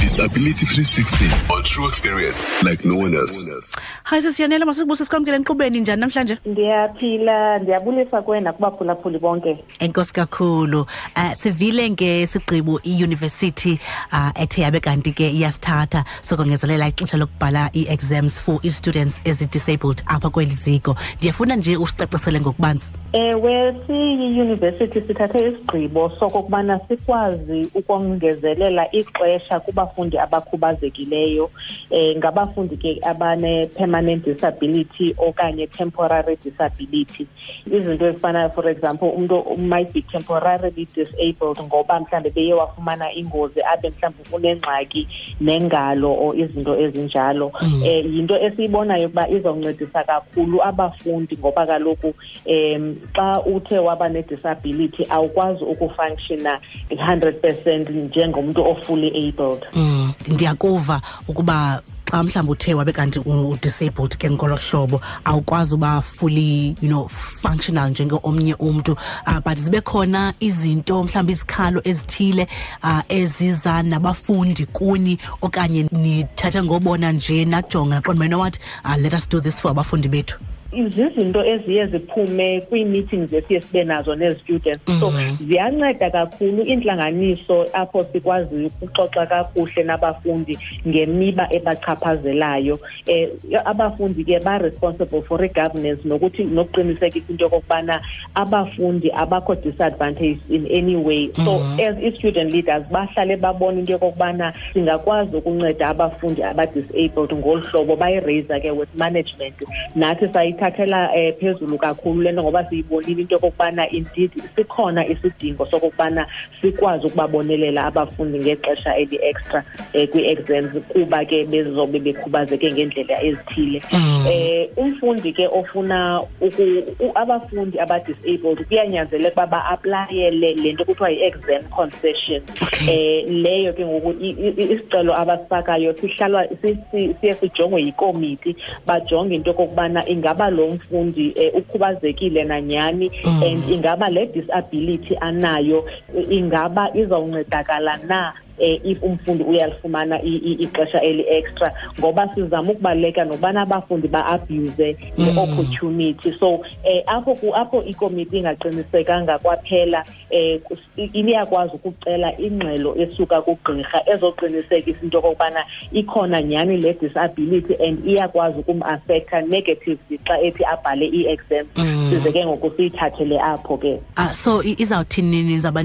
Disability 360 or true experience like no one else. Hi sisiyanela masikubuse sikwamkele enkqubeni njani namhlanje? Ndiyaphila, ndiyabulisa kwena kubaphulaphuli bonke. Enkosi kakhulu. Uh, sivile nge sigqibo iuniversity uh, ethe yabe kanti ke iyasithatha sokongezelela ixesha lokubhala i-exams for i-students ezi-disabled apha kweli ziko. Ndiyafuna nje usicacisele ngokubanzi. Ewe, siyiyunivesithi sithathe isigqibo sokokubana sikwazi ukongezelela ixesha kubafundi abakhubazekileyo um ngabafundi ke abane-permanent disability okanye temporary disability izinto ezifana for example umntu might be temporarily disabled ngoba mhlawumbi beye wafumana ingozi abe mhlawumbi unengxaki nengalo or izinto ezinjalo um yinto esiyibonayo ukuba izawuncedisa kakhulu abafundi ngoba kaloku um xa uthe waba ne-disability awukwazi ukufunctiona hundred percent njengomntu ofully abled mm. ndiyakuva ukuba xa mhlawumbi uthe wabe kanti udisabled ke ngolo hlobo awukwazi uba fully you know functional njenge omnye umntu uh, but zibe khona izinto mhlawumbi izikhalo ezithile uh, eziza nabafundi kuni okanye nithathe ngobona nje najonga naqonda mna wathi uh, let us do this for abafundi bethu zizinto eziye ziphume kwii-meetings esiye sibe nazo nezistudents mm -hmm. so mhm. ziyanceda kakhulu iintlanganiso apho sikwaziyo ukuxoxa kakuhle nabafundi ngemiba ebachaphazelayo um abafundi ke ba-responsible for i-governance nokuthi nokuqinisekisa into yokokubana abafundi abakho disadvantaged in any way so mm -hmm. as i-student leaders bahlale babona into yokokubana singakwazi ukunceda abafundi abadisabled ngolu hlobo bayiraiza ke with management nathi sayithathela um phezulu kakhulu le nto ngoba siyibonile into yokokubana indeed sikhona isidingo sokokubana sikwazi ukubabonelela abafundi ngexesha eli-extra um kwii-exams kuba ke bezobe bekhubazeke ngeendlela ezithile um umfundi ke ofuna abafundi abadisabled kuyanyanzeleka uba ba-aplayele le nto kuthiwa yi-exam concession um leyo ke ngoku isicelo abasifakayo sihlalwa siye sijongwe yikomiti bajonge into yokokubana ingaba lo mfundi eh, ukhubazekile nanyhani mm. and ingaba le disability anayo ingaba izawuncedakala na eh, if umfundi uyalifumana ixesha eli-extra ngoba sizama ukubaleka nokubana abafundi ba-abuse mm. i-opportunity so eh, apho apho ikomiti ingaqinisekanga kwaphela eh, liyakwazi ukucela ingxelo esuka kugqirha ezoqinisekisa into okokubana ikhona nyhani le disability and iyakwazi ukumafektha negatively xa ethi abhale i-exam mm. size ke ngoku siyithathele apho ke ah, so izawuthini nizawuba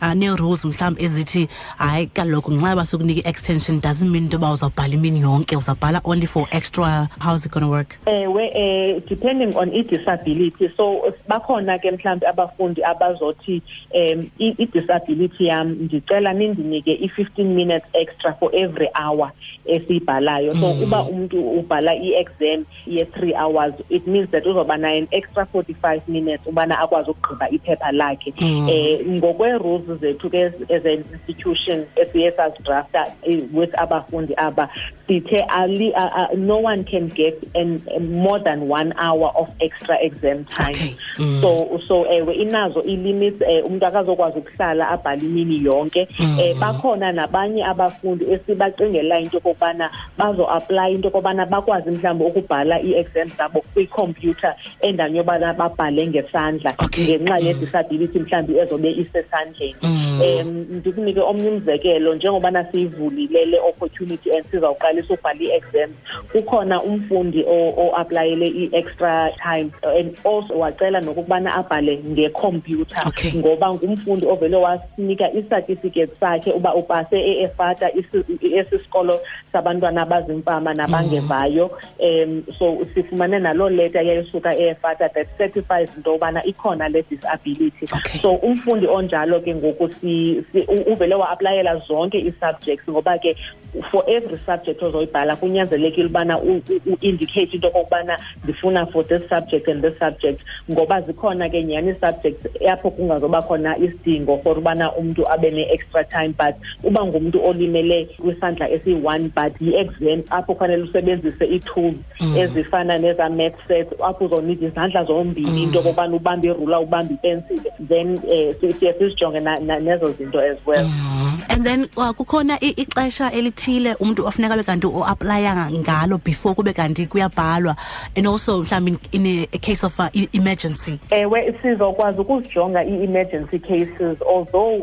ah, nee-rules mhlawumbi ezithi hayi kaloku ngenxa yoba sokunika i-extension doesn't mean into yoba uzawubhala imini yonke uzawubhala only for extra how's it gonna work ewe eh depending on i-disability so bakhona ke mhlawumbi abafundi abazothi um i-disability yam ndicela nindinike i-15 minutes extra for every hour esiyibhalayo so mm. uba umntu ubhala i-exam ye-three hours it means that uzoba naye an extra 45 minutes ubana akwazi ukugqiba iphepha lakhe um mm. eh, ngokwe-rules zethu ke as an institution esiye sazidrafta eh, with abafundi aba sithe ali uh, uh, no one can get an, uh, more than one hour of extra exam time okay. mm. so so ewe eh, inazo ilimits eh, umuntu akazokwazi ukuhlala abhale imini yonke mm. eh, bakhona nabanye abafundi esibacingela into yokokubana bazo-aplaya into yokokubana bakwazi mhlawumbi ukubhala ii-exam zabo kwikhompyutha endani yobana babhale ngesandla ngenxa mm. yedisability mhlawumbi ezobe isesandleni um ndikunike omnye umzekelo njengobana siyivulile le opportunity and sizawuqalisa ubhala i-exam kukhona umfundi oaplayele i-extra time and also wacela nokokubana abhale ngekhompyutha ngoba ngumfundi ovele wasinika isatifiketi sakhe uba upase eefata esisikolo sabantwana abazimfama nabangevayo mm. um so sifumane naloo leta yayosuka efata that certifies into yobana ikhona le disability okay. so umfundi onjalo ke ngoku si, si, uvele waaplayela zonke ii-subjects ngoba ke for every subject ozoyibhala kunyanzelekile ubana u-indicate into okokubana ndifuna for this subject and this subject ngoba zikhona ke nyhani ii-subjects apho kungazoba khona isidingo for ubana umntu abe ne-extra time but uba ngumntu olimele kwisandla esiyi-one but yi-exam apho kufanele usebenzise ii-tools mm. ezifana neza math sets apho uzonida izandla zombini mm. into okokubana ubambe irula ubambe ipensile then um eh, siye sizijonge nezo zinto as well mm. and then uh, kukhona ixesha elithile umntu ofuneka be kanti uaplaya ngalo before kube kanti kuyabhalwa and also mhlawumbi in a, a case of uh, e-, emergency ewe sizokwazi ukuzijonga ii-emergency cases although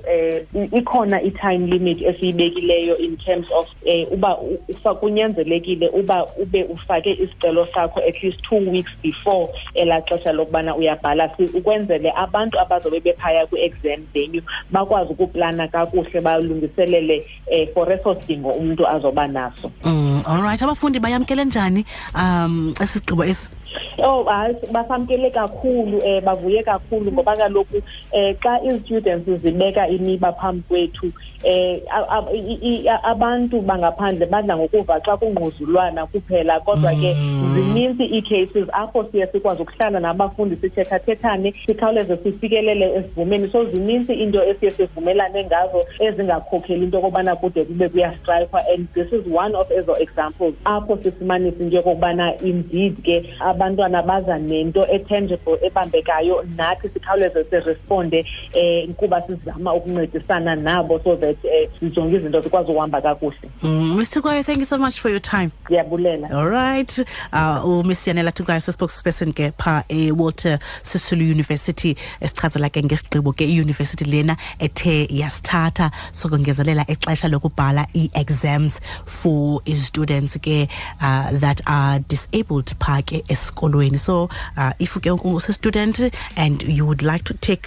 um ikhona i-time limit esiyibekileyo in terms of um uba kunyanzelekile uba ube ufake isicelo sakho at least two weeks before elaa xesha lokubana uyabhala ukwenzele abantu abazobe bephaya kwi-exam venue bakwazi ukuplana kakuhle balungiselele eh for eso sidingo umuntu azoba naso mm all right abafundi bayamkele njani um esigqibo esi Oh hayi basamkele kakhulu eh bavuye kakhulu ngoba kaloku eh xa i-students zibeka imiba phambi kwethu eh abantu bangaphandle badla ngokuva xa kungquzulwana kuphela kodwa ke mm. zininzi ii-cases apho siye sikwazi ukuhlala nabafundi sithethathethane sikhawuleze sifikelele esivumeni so zininzi into esiye sivumelane ngazo ezingakhokheli into yokubana kude kube kuyastrayikwa and this is one of ezo examples apho sifumanisa into yokokubana indeed ke abantwana baza nento etangible ebambekayo nathi sikhawuleze siresponde um kuba sizama ukuncedisana nabo so that um sijonge izinto zikwazi uhamba kakuhle Mm, Mr. Kwayo, thank you so much for your time. ndiyabulela All right. Uh, uMiss Yanela Tugayo sespokesperson ke pha eWalter Sisulu University esichazela ke ngesigqibo ke iuniversity lena ethe yasithatha sokongezelela ixesha lokubhala i-exams for students ke uh, that are disabled pha ke esikolweni. So uh, if ke usi student and you would like to take